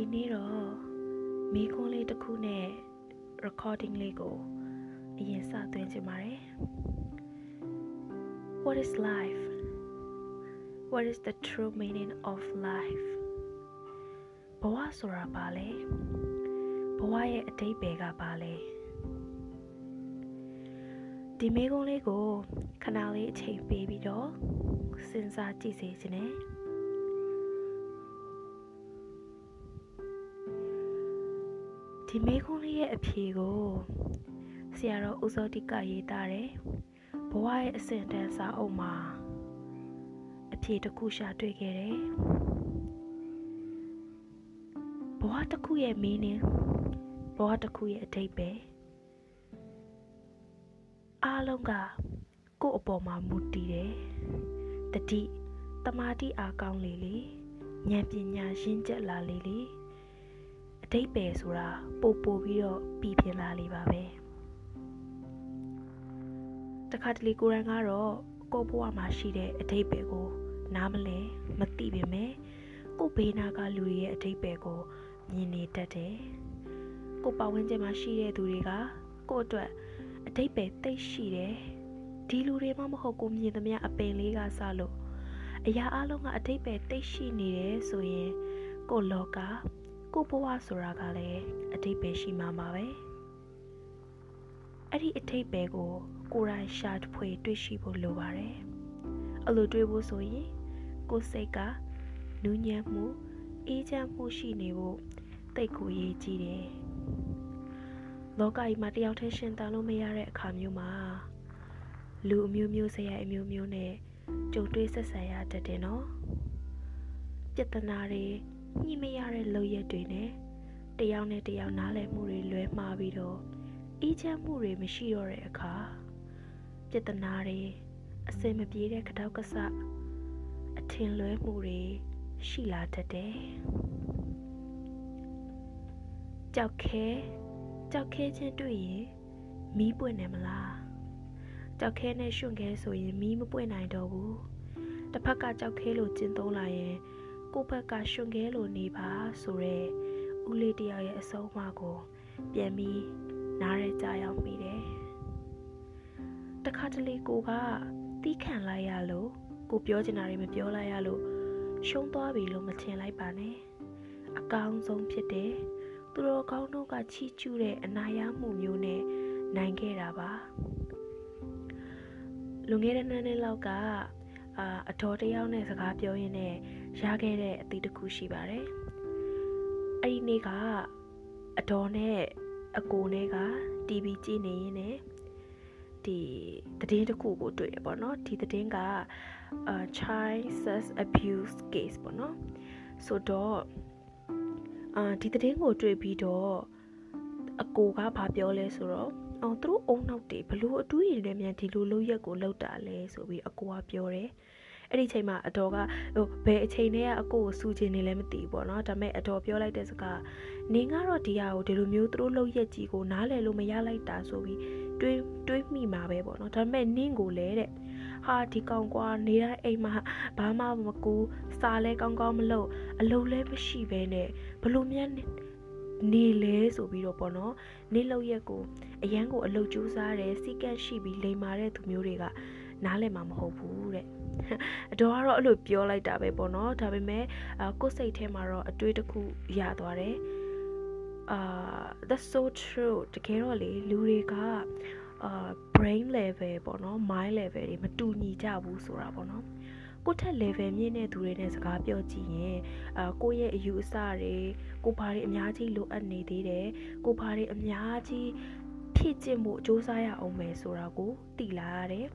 ဒီနေ့တော့မိခွန်းလေးတစ်ခုနဲ့ recording လေးကိုအရင်စသွင်းချင်ပါတယ် What is life What is the true meaning of life ဘဝဆိုတာဘာလဲဘဝရဲ့အတိတ်ပဲကဘာလဲဒီမိကုန်းလေးကိုခဏလေးအချိန်ပေးပြီးတော့စဉ်းစားကြည့်စေခြင်းနဲ့ ဒီမေခွန်းလေးရဲ့အဖြေကိုဆရာတော်ဦးစောတိကရေးသားတယ်ဘဝရဲ့အစဉ်တန်းစာအုပ်မှာအဖြေတစ်ခုရှာတွေ့ခဲ့တယ်ဘဝတစ်ခုရဲ့ meaning ဘဝတစ်ခုရဲ့အဓိပ္ပာယ်အားလုံးကကိုယ့်အပေါ်မှာမူတည်တယ်တတိတမာတိအားကောင်းလေလေဉာဏ်ပညာရင့်ကျက်လာလေလေအ တိတ်ပဲဆိုတာပို့ပို့ပြီးတော့ပြီးပြလာလေပါပဲတခါတလေကိုရန်ကတော့ကိုဘဝမှာရှိတဲ့အတိတ်ပဲကို နားမလဲမသိပေမဲ့ကိုဘေးနာကလူတွေရဲ့အတိတ်ပဲကိုမြင်နေတတ်တယ်ကိုပတ်ဝန်းကျင်မှာရှိတဲ့သူတွေကကိုအတွက်အတိတ်ပဲသိရှိတယ်ဒီလူတွေမှမဟုတ်ကိုမြင်သမျှအပင်လေးကစလို့အရာအလုံးကအတိတ်ပဲသိရှိနေတယ်ဆိုရင်ကိုလောက ကိုဘဝဆိုတာကလည်းအတိတ်ပဲရှိမှာပါပဲအဲ့ဒီအတိတ်ပဲကိုကိုယ်တိုင်ရှာဖွေတွေ့ရှိဖို့လိုပါတယ်အဲ့လိုတွေ့ဖို့ဆိုရင်ကိုယ်စိတ်ကနူးညံ့မှုအေးချမ်းမှုရှိနေဖို့တိတ်ကိုရေးကြည့်တယ်လောကကြီးမှာတယောက်တည်းရှင်သန်လို့မရတဲ့အခါမျိုးမှာလူအမျိုးမျိုးဆရာအမျိုးမျိုးနဲ့ကြုံတွေ့ဆက်ဆံရတတ်တယ်နော်ပြဿနာတွေ ညှိမရတဲ့လုပ်ရက်တွေနဲ့တယောက်နဲ့တယောက်နားလည်မှုတွေလွဲမှားပြီးတော့အေးချမ်းမှုတွေမရှိတော့တဲ့အခါပြဿနာတွေအစင်မပြေတဲ့ခတောက်ကဆအထင်လွဲမှုတွေရှိလာတတ်တယ်ကြောက်ခဲကြောက်ခဲချင်းတွေ့ရင်မီးပွင့်နေမလားကြောက်ခဲနဲ့ရွှွန့်ခဲဆိုရင်မီးမပွင့်နိုင်တော့ဘူးတစ်ဖက်ကကြောက်ခဲလို့ကျင်းသုံးလာရင် ကိုယ့်ဘက်ကရွှွန့်ခဲလို့နေပါဆိုရဲဦးလေးတယောက်ရဲ့အဆုံးအမကို ပြန်ပြီးနားရဲကြရောက်မိတယ်တခါတလေကိုကတီးခံလိုက်ရလို့ကိုပြောချင်တာတွေမပြောလိုက်ရလို့ရှုံးသွားပြီလို့မထင်လိုက်ပါနဲ့အကောင်းဆုံးဖြစ်တယ်သူတော်ကောင်းတို့ကချီးကျူးတဲ့အနာရမှုမျိုးနဲ့နိုင်ခဲ့တာပါလွန်ခဲ့တဲ့နှစ်နှစ်လောက်ကအာအတော်တယောက်နဲ့စကားပြောရင်းနဲ့ ရခဲ့တဲ့အသည့်တစ်ခုရှိပါတယ်အဲ့ဒီနေ့ကအတော်နဲ့အကိုနဲ့က TV ကြည့်နေရင်းနဲ့ဒီသတင်းတစ်ခုကိုတွေ့ရပေါ့နော်ဒီသတင်းက child sex abuse case ပေါ့နော်ဆိုတော့အာဒီသတင်းကိုတွေ့ပြီးတော့အကိုကဘာပြောလဲဆိုတော့အော်သူတို့အုံနောက်တွေဘလို့အတူးရည်နဲ့မြန်ဒီလိုလုပ်ရက်ကိုလောက်တာလဲဆိုပြီးအကိုကပြောတယ် အဲ့ဒီချိန်မှာအတော်ကဟိုဘယ်အချိန်တည်းကအကိုကိုစူချင်နေလဲမသိဘူးပေါ့နော်ဒါပေမဲ့အတော်ပြောလိုက်တဲ့စကားနင်ကတော့ဒီဟာကိုဒီလိုမျိုးသူတို့လောက်ရက်ကြီးကိုနားလည်လို့မရလိုက်တာဆိုပြီးတွေးတွေးမိမှာပဲပေါ့နော်ဒါပေမဲ့နင့်ကိုလည်းတဲ့ဟာဒီကောင်ကွာနေတဲ့အိမ်မှာဘာမှမကူစားလဲကောင်းကောင်းမလုပ်အလုပ်လဲမရှိဘဲနဲ့ဘလို့မြန်နေလဲဆိုပြီးတော့ပေါ့နော်နေလောက်ရက်ကိုအရန်ကိုအလုတ်ကျူးစားတယ်စီကတ်ရှိပြီးလိမ်မာတဲ့သူမျိုးတွေကနားလည်မှာမဟုတ်ဘူးတဲ့ အတော်ကတော့အဲ့လိုပြောလိုက်တာပဲပေါ့နော်ဒါပေမဲ့ကိုယ်စိတ်ထဲမှာတော့အတွေးတစ်ခုရသွားတယ်အာ that's so true တကယ်တော့လေလူတွေကအာ brain level ပေါ့နော် mind level တွေမတူညီကြဘူးဆိုတာပေါ့နော်ကိုထက် level မြင့်တဲ့သူတွေနဲ့စကားပြောကြည့်ရင်အာကိုရဲ့အယူအဆတွေကိုဘာတွေအများကြီးလိုအပ်နေသေးတယ်ကိုဘာတွေအများကြီးဖြည့်ကျင့်ဖို့စ조사ရအောင်မယ်ဆိုတာကိုသိလာရတယ်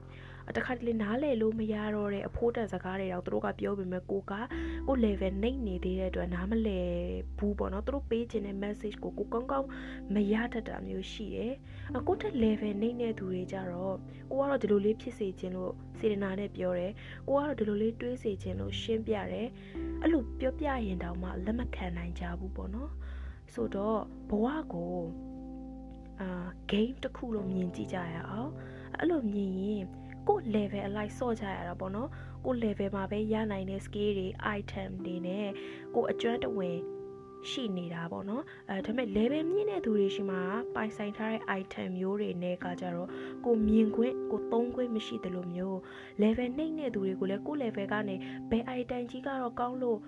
တခါတလေနားလေလို့မရတော့တဲ့အဖိုးတန်စကားတွေတော့သူတို့ကပြောပေမဲ့ကိုကကို level နှိမ့်နေသေးတဲ့အတွက်နားမလဲဘူးပေါ့နော်သူတို့ပေးခြင်းတဲ့ message ကိုကိုကောင်းကောင်းမရတတ်တာမျိုးရှိတယ်အကိုတက် level နှိမ့်တဲ့သူတွေကြတော့ကိုကတော့ဒီလိုလေးဖြစ်စေခြင်းလို့စေတနာနဲ့ပြောတယ်ကိုကတော့ဒီလိုလေးတွေးစေခြင်းလို့ရှင်းပြတယ်အဲ့လိုပြောပြရင်တောင်မှလက်မခံနိုင်ကြဘူးပေါ့နော်ဆိုတော့ဘဝကိုအာ game တစ်ခုလို့မြင်ကြည့်ကြရအောင်အဲ့လိုမြင်ရင် ကို level အလိုက်စော့ကြရတာပေါ့နော်ကို level မှာပဲရနိုင်တဲ့ skill တွေ item တွေနဲ့ကိုအကျွမ်းတဝင်ရှိနေတာပေါ့နော်အဲဒါပေမဲ့ level မြင့်တဲ့သူတွေရှိမှာပိုင်ဆိုင်ထားတဲ့ item မျိုးတွေနဲ့ကကြတော့ကိုမြင်ခွင့်ကိုသုံးခွင့်မရှိတယ်လို့မျိုး level နှိမ့်တဲ့သူတွေကိုလည်းကို level ကနေဘယ် item ကြီးကတော့ကောင်းလို့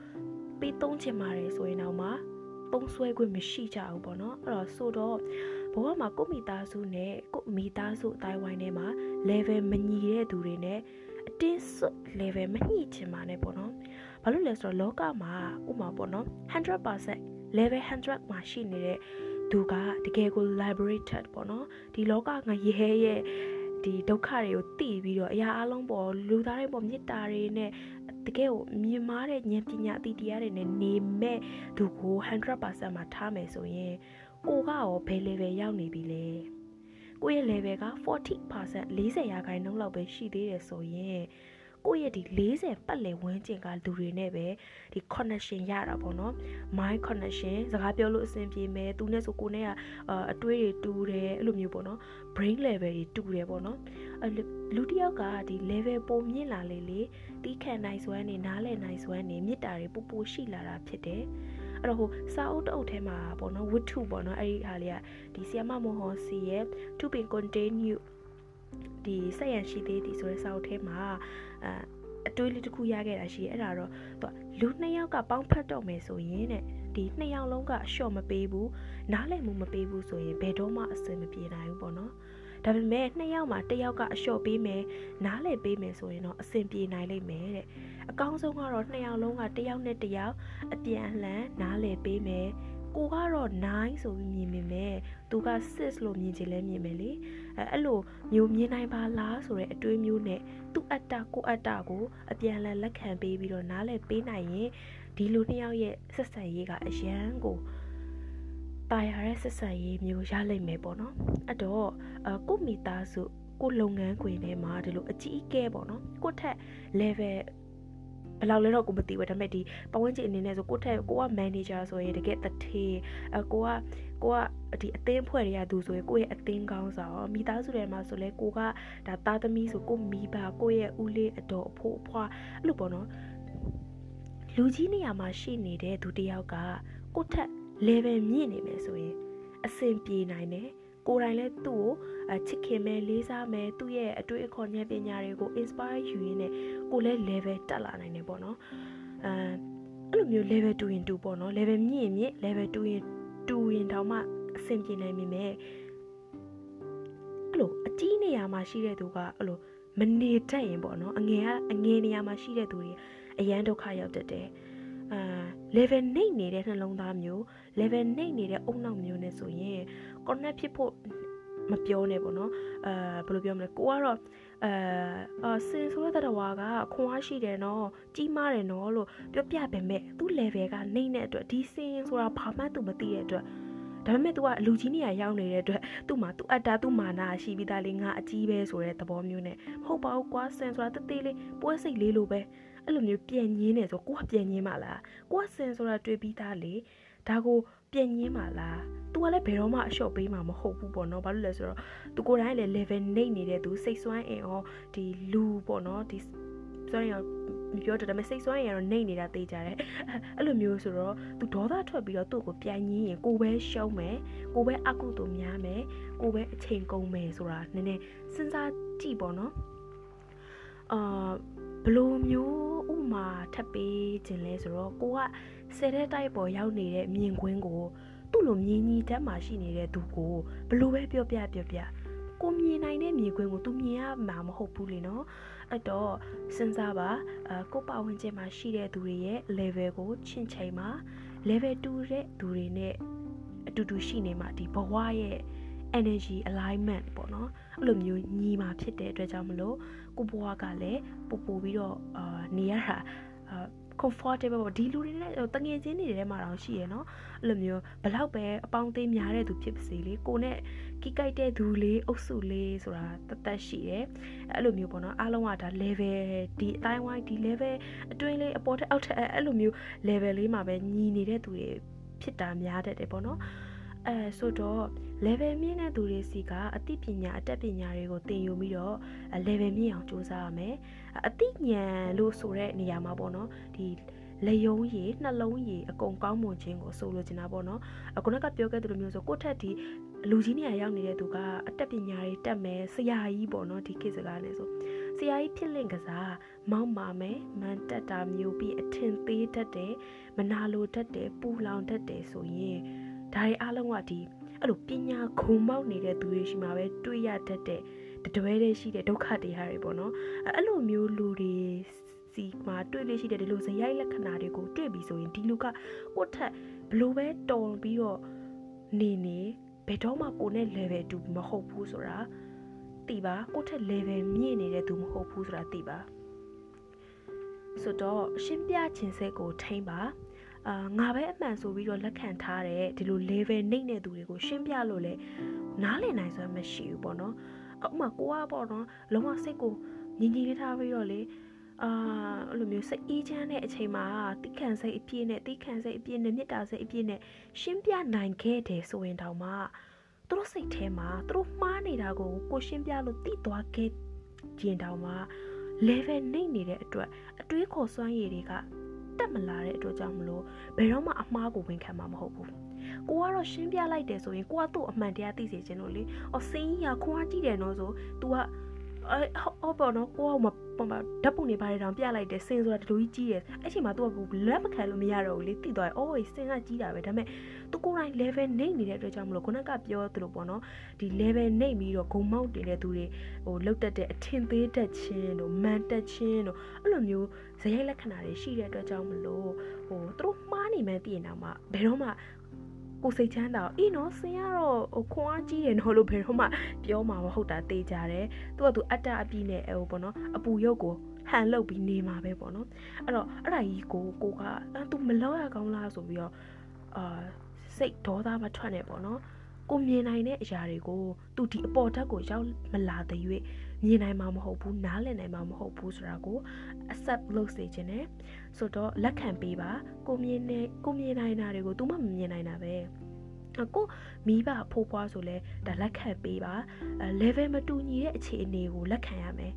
ပေးသုံးချင်ပါတယ်ဆိုရင်တော့မှသုံးဆွဲခွင့်မရှိကြဘူးပေါ့နော်အဲ့တော့ဆိုတော့ ဘဝမှာကိုမိသားစုနဲ့ကိုမိသားစုအတိုင်းဝိုင်းထဲမှာ level မညီတဲ့သူတွေနဲ့အတင်းစွတ် level မညှိချင်ပါနဲ့ပေါ့နော်ဘာလို့လဲဆိုတော့လောကမှာဥမာပေါ့နော်100% level 100မှာရှိနေတဲ့သူကတကယ်ကို liberated ပေါ့နော်ဒီလောကငရဲရဲ့ဒီဒုက္ခတွေကိုသိပြီးတော့အရာအလုံးပေါ်လူသားတွေပေါ်မေတ္တာတွေနဲ့တကယ်ကိုမြင်မာတဲ့ဉာဏ်ပညာအသိတရားတွေနဲ့နေမဲ့သူကို100%မှာထားမယ်ဆိုရင် ကိုကရောဘယ် level ရောက်နေပြီလဲကိုရဲ့ level က40% 40ရာခိုင်နှုန်းလောက်ပဲရှိသေးတယ်ဆိုရင်ကိုယ့်ရဲ့ဒီ40ပတ်လည်ဝန်းကျင်ကလူတွေနဲ့ပဲဒီ connection ရတာပေါ့နော် mind connection စကားပြောလို့အဆင်ပြေမယ်သူနဲ့ဆိုကိုနဲ့ကအတွေးတွေတူတယ်အဲ့လိုမျိုးပေါ့နော် brain level တွေတူတယ်ပေါ့နော်လူတစ်ယောက်ကဒီ level ပုံမြင့်လာလေလေတီးခံနိုင်စွမ်းနေနားလည်နိုင်စွမ်းနေမေတ္တာတွေပူပူရှိလာတာဖြစ်တယ် အဲ့တော့ဟိုစာအုပ်တအုပ်ထဲမှာပေါ့နော်ဝတ္ထုပေါ့နော်အဲ့ဒီဟာလေးကဒီဆီယမမောဟောစီရဲ့ to be continue ဒီစက်ရန်ရှိသေးသည်ဆိုတဲ့စာအုပ်ထဲမှာအအတွေးလေးတစ်ခုရခဲ့တာရှိတယ်အဲ့ဒါတော့သူကလူနှစ်ယောက်ကပေါင်းဖက်တော့မယ်ဆိုရင်တဲ့ဒီနှစ်ယောက်လုံးကအလျှော့မပေးဘူးနားလည်မှုမပေးဘူးဆိုရင်ဘယ်တော့မှအဆင်မပြေနိုင်ဘူးပေါ့နော် ဒါပေမဲ့နှစ်ယောက်မှာတစ်ယောက်ကအလျှော့ပေးမယ်နားလည်ပေးမယ်ဆိုရင်တော့အဆင်ပြေနိုင်လိမ့်မယ်တဲ့အကောင်းဆုံးကတော့နှစ်ယောက်လုံးကတစ်ယောက်နဲ့တစ်ယောက်အပြန်အလှန်နားလည်ပေးမယ်ကိုကတော့9ဆိုပြီးမြင်မိမယ်သူက6လို့မြင်ချင်လဲမြင်မယ်လေအဲအဲ့လိုမျိုးမြင်နိုင်ပါလားဆိုတဲ့အတွေးမျိုးနဲ့သူ့အတ္တကိုအတ္တကိုအပြန်လည်လက်ခံပေးပြီးတော့နားလည်ပေးနိုင်ရင်ဒီလူနှစ်ယောက်ရဲ့ဆက်ဆံရေးကအရန်ကို တာယာတဲ့ဆက်ဆံရေးမျိုးရလိမ့်မယ်ပေါ့နော်အဲ့တော့အကိုမိသားစုကိုလုပ်ငန်းခွင်ထဲမှာဒီလိုအကြီးအကဲပေါ့နော်ကိုထက် level ဘယ်လောက်လဲတော့ကိုမသိဘူးဒါပေမဲ့ဒီပဝန်းကျင်အနေနဲ့ဆိုကိုထက်ကိုက manager ဆိုရင်တကယ်တထေးအကိုကကိုကဒီအသင်းဖွဲ့တွေကသူဆိုရင်ကိုရဲ့အသင်းကောင်းဆောင်မိသားစုထဲမှာဆိုလဲကိုကဒါသားသမီးဆိုကိုမိဘကိုရဲ့ဦးလေးအတော်အဖိုးအဖွားအဲ့လိုပေါ့နော်လူကြီးနေရာမှာရှိနေတဲ့သူတယောက်ကကိုထက် level မြင့်နေမယ်ဆိုရင်အဆင်ပြေနိုင်တယ်ကိုယ်တိုင်လည်းသူ့ကိုချစ်ခင်မယ်လေးစားမယ်သူ့ရဲ့အတွေ့အခေါ်ဉာဏ်ပညာတွေကို inspire ယူရင်းနဲ့ကိုလည်း level တက်လာနိုင်တယ်ပေါ့နော်အဲအဲ့လိုမျိုး level 2ရင်2ပေါ့နော် level မြင့်မြင့် level 2ရင်2ရင်တောင်မှအဆင်ပြေနိုင်မိမယ်အဲ့လိုအကြီးနေရာမှာရှိတဲ့သူကအဲ့လိုမနေတတ်ရင်ပေါ့နော်အငယ်ကအငယ်နေရာမှာရှိတဲ့သူတွေအရန်ဒုက္ခရောက်တတ်တယ်အာ level နှိမ့်နေတဲ့နှလုံးသားမျိုး level နှိမ့်နေတဲ့အုံနောက်မျိုးနဲ့ဆိုရင် connect ဖြစ်ဖို့မပြောနဲ့ပေါ့နော်အဲဘယ်လိုပြောမလဲကိုကတော့အဲအစင်ဆိုတဲ့တဝါကခွန်အားရှိတယ်နော်ကြီးမားတယ်နော်လို့ပြောပြပေမဲ့သူ့ level ကနှိမ့်တဲ့အတွက်ဒီစင်ဆိုတာဘာမှသူမသိတဲ့အတွက်ဒါပေမဲ့ तू ကလူကြီးနေရရောက်နေတဲ့အတွက်သူ့မှာ तू အတ္တသူ့မာနာရှိပြီးသားလေငါအကြီးပဲဆိုတဲ့သဘောမျိုးနဲ့မဟုတ်ပါဘူးကွာစင်ဆိုတာတသေးလေးပွဲစိတ်လေးလိုပဲ အဲ့လိုမျိုးပြန်ညင်းနေဆိုကိုကပြန်ညင်းပါလားကိုကစင်ဆိုတာတွေ့ပြီးသားလေဒါကိုပြန်ညင်းပါလား तू ကလည်းဘယ်တော့မှအလျှော့ပေးမှာမဟုတ်ဘူးပေါ့နော်ဘာလို့လဲဆိုတော့ तू ကိုယ်တိုင်လည်း level နှိမ့်နေတဲ့ तू စိတ်ဆွမ်းအင်ရောဒီလူပေါ့နော်ဒီ sorry ရောမပြောတော့ဒါပေမဲ့စိတ်ဆွမ်းရတော့နှိမ့်နေတာသိကြတယ်အဲ့လိုမျိုးဆိုတော့သူဒေါသထွက်ပြီးတော့သူ့ကိုပြန်ညင်းရင်ကိုပဲရှုံးမယ်ကိုပဲအကုသို့များမယ်ကိုပဲအချိန်ကုန်မယ်ဆိုတာနည်းနည်းစဉ်းစားကြည့်ပေါ့နော်အာ ဘလိုမျိုးဥမာထပ်ပေးခြင်းလဲဆိုတော့ကိုကဆယ်တဲ့တိုက်ပေါ်ရောက်နေတဲ့မြင်ကွင်းကိုသူ့လိုမြင်ကြီးတက်မှရှိနေတဲ့သူကိုဘလို့ပဲပြောပြပြောပြကိုမြင်နိုင်တဲ့မြင်ကွင်းကို तू မြင်ရမှာမဟုတ်ဘူးလေနော်အဲ့တော့စဉ်းစားပါအကိုပတ်ဝန်းကျင်မှာရှိတဲ့သူတွေရဲ့ level ကိုချင့်ချိန်မှာ level 2တဲ့သူတွေနဲ့အတူတူရှိနေမှာဒီဘဝရဲ့ energy alignment ပေါ့နော်အဲ့လိုမျိုးညီမှာဖြစ်တဲ့အတွက်ကြောင့်မလို့ ကိုဘဝကလည်းပူပူပြီးတော့အာနေရတာအာ comfortable ပေါ့ဒီလူတွေနဲ့တငယ်ချင်းတွေထဲမှာတော့ရှိရယ်နော်အဲ့လိုမျိုးဘလောက်ပဲအပေါင်းအသင်းများတဲ့သူဖြစ်ပါစေလေကိုနဲ့ကိကိုက်တဲ့သူလေးအုပ်စုလေးဆိုတာတသက်ရှိတယ်အဲ့လိုမျိုးပေါ့နော်အားလုံးကဒါ level ဒီအတိုင်းဝိုင်းဒီ level အတွင်းလေးအပေါ်ထက်အောက်ထက်အဲ့လိုမျိုး level လေးမှာပဲညီနေတဲ့သူတွေဖြစ်တာများတတ်တယ်ပေါ့နော်အဲဆိုတော့ level မြင့်တဲ့သူတွေစီကအသိပညာအတတ်ပညာတွေကိုသင်ယူပြီးတော့ level မြင့်အောင်စူးစမ်းရမယ်အသိဉာဏ်လို့ဆိုတဲ့နေရာမှာပေါ့နော်ဒီလေယုံရည်နှလုံးရည်အကုန်ကောင်းမွန်ခြင်းကိုဆိုလိုချင်တာပေါ့နော်အခုနကပြောခဲ့သလိုမျိုးဆိုကိုယ့်ထက်ဒီလူကြီးနေရာရောက်နေတဲ့သူကအတက်ပညာတွေတက်မယ်ဆရာကြီးပေါ့နော်ဒီခေတ်စကားနဲ့ဆိုဆရာကြီးဖြစ်လင့်ကစားမောင်းမာမယ်မန်တက်တာမျိုးပြီးအထင်သေးတတ်တယ်မနာလိုတတ်တယ်ပူလောင်တတ်တယ်ဆိုရင်ဒါတွေအားလုံးကဒီ အဲ့လိုပညာခုံမောက်နေတဲ့သူတွေရှိမှာပဲတွေးရတတ်တဲ့တတွဲတည်းရှိတဲ့ဒုက္ခတရားတွေပေါ့နော်အဲ့လိုမျိုးလူတွေစီမှာတွေ့လို့ရှိတဲ့ဒီလိုဇယိုက်လက္ခဏာတွေကိုတွေ့ပြီဆိုရင်ဒီလူကကိုယ့်ထက်ဘလို့ပဲတော်ပြီးတော့နေနေဘယ်တော့မှကိုနဲ့ level တူမဟုတ်ဘူးဆိုတာသိပါကိုယ့်ထက် level မြင့်နေတဲ့သူမဟုတ်ဘူးဆိုတာသိပါဆိုတော့ရှင်းပြခြင်းစိတ်ကိုထိမ့်ပါ အာငါပဲအမှန်ဆိုပြီးတော့လက်ခံထားတဲ့ဒီလို level နှိမ့်တဲ့သူတွေကိုရှင်းပြလို့လဲနားလည်နိုင်စွမ်းမရှိဘူးပေါ့နော်ဥပမာကိုကပေါ့နော်လုံးဝစိတ်ကိုညီညီလေးထားပြီးတော့လေအာအဲ့လိုမျိုးစိတ်အေးချမ်းတဲ့အချိန်မှာတိခန့်စိတ်အပြည့်နဲ့တိခန့်စိတ်အပြည့်နဲ့မေတ္တာစိတ်အပြည့်နဲ့ရှင်းပြနိုင်ခဲ့တယ်ဆိုရင်တောင်မှသူတို့စိတ်ထဲမှာသူတို့မှားနေတာကိုကိုရှင်းပြလို့သိသွားခဲ့ခြင်းတောင်မှ level နှိမ့်နေတဲ့အတွက်အတွေးခေါ်စွမ်းရည်တွေက တက်မလာတဲ့အတွက်ကြောင့်မလို့ဘယ်တော့မှအမှားကိုဝန်ခံမှာမဟုတ်ဘူးကိုကတော့ရှင်းပြလိုက်တယ်ဆိုရင်ကိုကသူ့အမှန်တရားသိစေချင်လို့လေအော်စင်းကြီးကခွားကြည့်တယ်နော်ဆို तू က အဲဟောပေါ့နော်ကိုကမပုံပါဓာတ်ပုံတွေပါတယ်တောင်ပြလိုက်တယ်စင်ဆိုတာဒီလိုကြီးကြီးတယ်အဲ့ချိန်မှာ तू ကလက်မခံလို့မရတော့ဘူးလေသိသွားတယ်အော်စင်ကကြီးတာပဲဒါပေမဲ့ तू ကိုယ်တိုင် level နှိမ့်နေတဲ့အတွက်ကြောင့်မလို့ခုနကပြောသလိုပေါ့နော်ဒီ level နှိမ့်ပြီးတော့ဂုံမောက်တင်တဲ့သူတွေဟိုလောက်တက်တဲ့အထင်သေးတတ်ခြင်းတို့မန်တက်ခြင်းတို့အဲ့လိုမျိုးဇယိုက်လက္ခဏာတွေရှိတဲ့အတွက်ကြောင့်မလို့ဟိုသူတို့မှားနေမှန်းသိရင်တော့မှဘယ်တော့မှ ကိုစိတ်ချမ်းသာအေးနော်ဆင်ကတော့ဟိုခွန်အားကြီးတယ်နော်လို့ဘယ်တော့မှပြောမှာမဟုတ်တာသိကြတယ်သူကသူအတ္တအပြည့်နဲ့ဟိုပေါ့နော်အပူရုပ်ကိုဟန်လုတ်ပြီးနေမှာပဲပေါ့နော်အဲ့တော့အဲ့ဒါကြီးကိုကိုကအဲသူမလောက်ရကောင်းလားဆိုပြီးတော့အာစိတ်ဒေါသမထွက်နဲ့ပေါ့နော်ကိုမြင်နိုင်တဲ့အရာတွေကိုသူဒီအပေါ်ဓာတ်ကိုရောက်မလာတဲ့၍ မြင်နိုင်မှာမဟုတ်ဘူးနားလည်နိုင်မှာမဟုတ်ဘူးဆိုတာကို accept လုပ်စေခြင်းနဲ့ဆိုတော့လက်ခံပေးပါကိုမြင်နေကိုမြင်နိုင်တာတွေကို तू မှမမြင်နိုင်တာပဲကိုမိဘဖိုးဖွားဆိုလဲဒါလက်ခံပေးပါ level မတူညီတဲ့အခြေအနေကိုလက်ခံရမယ်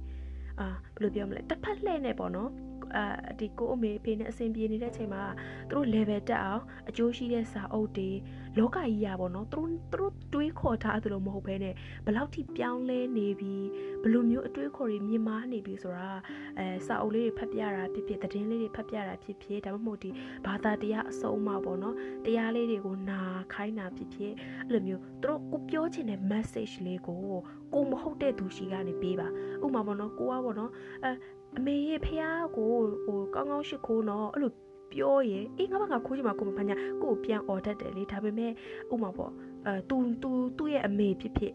အာဘယ်လိုပြောမလဲတစ်ဖက်လှည့်နေပေါ့နော် အာဒီကိုအမေဖေနဲ့အဆင်ပြေနေတဲ့အချိန်မှာသူတို့ level တက်အောင်အကျိုးရှိတဲ့စာအုပ်တွေလောကကြီးရပါတော့သူတို့သူတို့တွေးခေါ်ထားသလိုမဟုတ်ဘဲနဲ့ဘယ်လောက်ထိပြောင်းလဲနေပြီဘယ်လိုမျိုးအတွေးခေါ်တွေမြင်မာနေပြီဆိုတာအဲစာအုပ်လေးတွေဖတ်ပြတာဖြစ်ဖြစ်သတင်းလေးတွေဖတ်ပြတာဖြစ်ဖြစ်ဒါမှမဟုတ်ဒီဘာသာတရားအစုံမှာပေါ့နော်တရားလေးတွေကိုနာခိုင်းတာဖြစ်ဖြစ်အဲ့လိုမျိုးသူတို့ကိုပြောချင်တဲ့ message လေးကိုကိုမဟုတ်တဲ့သူရှိကနေပေးပါဥပမာပေါ့နော်ကိုကပေါ့နော်အဲ အမေရဲ့ဖះကိုဟိုကောင်းကောင်းရှိခိုးတော့အဲ့လိုပြောရင်အေးငါဘာငါခိုးချင်မှာကိုမဖညာကိုကိုပြန်អော်တတ်တယ်လေဒါပေမဲ့ဥမာပေါ့အဲ तू तू သူ့ရဲ့အမေဖြစ်ဖြစ်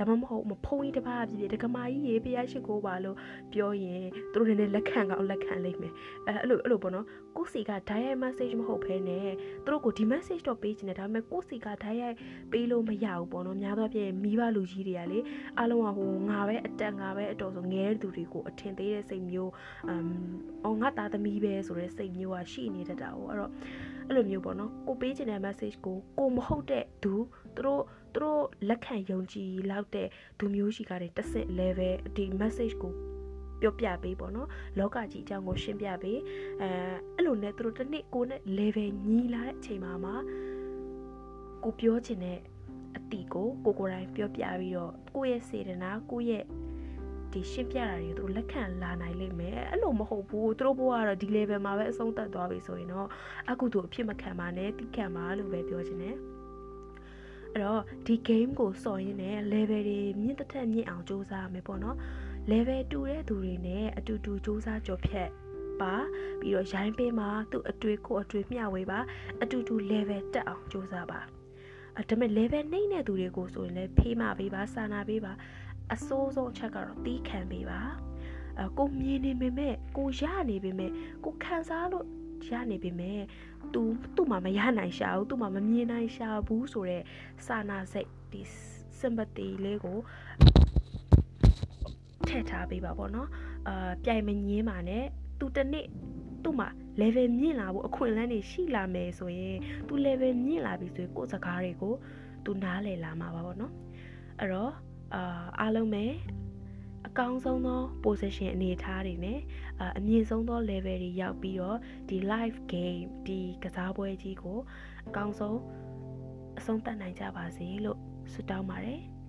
ဒါမှမဟုတ်မဖုံးကြီးတစ်ပါးဖြစ်ဖြစ်ဒကမာကြီးရေဖះရှိခိုးပါလို့ပြောရင်သူတို့လည်းလက်ခံကောင်းလက်ခံလိမ့်မယ်အဲအဲ့လိုအဲ့လိုပေါ့နော်ကိုစီက direct message မဟုတ်ဘဲနဲ့သူတို့ကိုဒီ message တော့ပေးချင်တယ်ဒါပေမဲ့ကိုစီက direct ပေးလို့မရဘူးပေါ့နော်များသောအားဖြင့်မိဘလူကြီးတွေကလေအားလုံးကဟိုငါပဲအတက်ငါပဲအတော်ဆိုငဲတဲ့သူတွေကိုအထင်သေးတဲ့စိတ်မျိုးအမ်အော်ငါသားသမီးပဲဆိုတဲ့စိတ်မျိုးကရှိနေတတ်တာ哦အဲ့တော့အဲ့လိုမျိုးပေါ့နော်ကိုပေးချင်တဲ့ message ကိုကိုမဟုတ်တဲ့သူသူတို့ သူတို့လက်ခံယုံကြည်လောက်တဲ့သူမျိုးရှိကတဲ့တစ်ဆင့် level ဒီ message ကိုပြောပြပေးပေါ့နော်လောကကြီးအကြောင်းကိုရှင်းပြပေးအဲအဲ့လိုနဲ့သူတို့တစ်နှစ်ကိုနဲ့ level ညီလာတဲ့အချိန်မှာမှကိုပြောချင်တဲ့အတီကိုကိုကိုယ်တိုင်ပြောပြပြီးတော့ကိုယ့်ရဲ့စေတနာကိုယ့်ရဲ့ဒီရှင်းပြတာတွေသူတို့လက်ခံလာနိုင်လိမ့်မယ်အဲ့လိုမဟုတ်ဘူးသူတို့ဘဝကတော့ဒီ level မှာပဲအဆုံးသတ်သွားပြီဆိုရင်တော့အခုသူအဖြစ်မခံပါနဲ့တိခံပါလို့ပဲပြောချင်တယ် အဲ့တော့ဒီ game ကိုစော်ရင်းနဲ့ level တွေမြင့်တက်မြင့်အောင်စူးစမ်းရမယ်ပေါ့နော် level တူတဲ့သူတွေနဲ့အတူတူစူးစမ်းကြော်ဖြတ်ပါပြီးတော့ရိုင်းပေးမှာသူ့အတွေ့ကိုအတွေ့မျှဝေပါအတူတူ level တက်အောင်စူးစမ်းပါအဲဒါပေမဲ့ level နှိမ့်တဲ့သူတွေကိုဆိုရင်လည်းဖေးမပေးပါစာနာပေးပါအစိုးဆုံးချက်ကတော့တီးခံပေးပါအကိုမြင်နေပေမဲ့ကိုရနေပေမဲ့ကိုခံစားလို့ ရနေပေမဲ့ तू သူ့မှာမရနိုင်ရှာဘူးသူ့မှာမမြင်နိုင်ရှာဘူးဆိုတော့စာနာစိတ်ဒီ sympathy လေးကိုထည့်ထားပေးပါပေါ့နော်အာပြိုင်မငင်းပါနဲ့သူတနေ့သူ့မှာ level မြင့်လာဖို့အခွင့်အလမ်းတွေရှိလာမယ်ဆိုရင်သူ level မြင့်လာပြီဆိုရင်ကိုယ်စကားတွေကိုသူနားလည်လာမှာပါပေါ့နော်အဲ့တော့အာအားလုံးပဲ အကောင်းဆုံးသော position အနေအထားတွေနဲ့အမြင့်ဆုံးသော level တွေရောက်ပြီးတော့ဒီ live game ဒီကစားပွဲကြီးကိုအကောင်းဆုံးအဆုံးသတ်နိုင်ကြပါစေလို့ဆုတောင်းပါတယ်။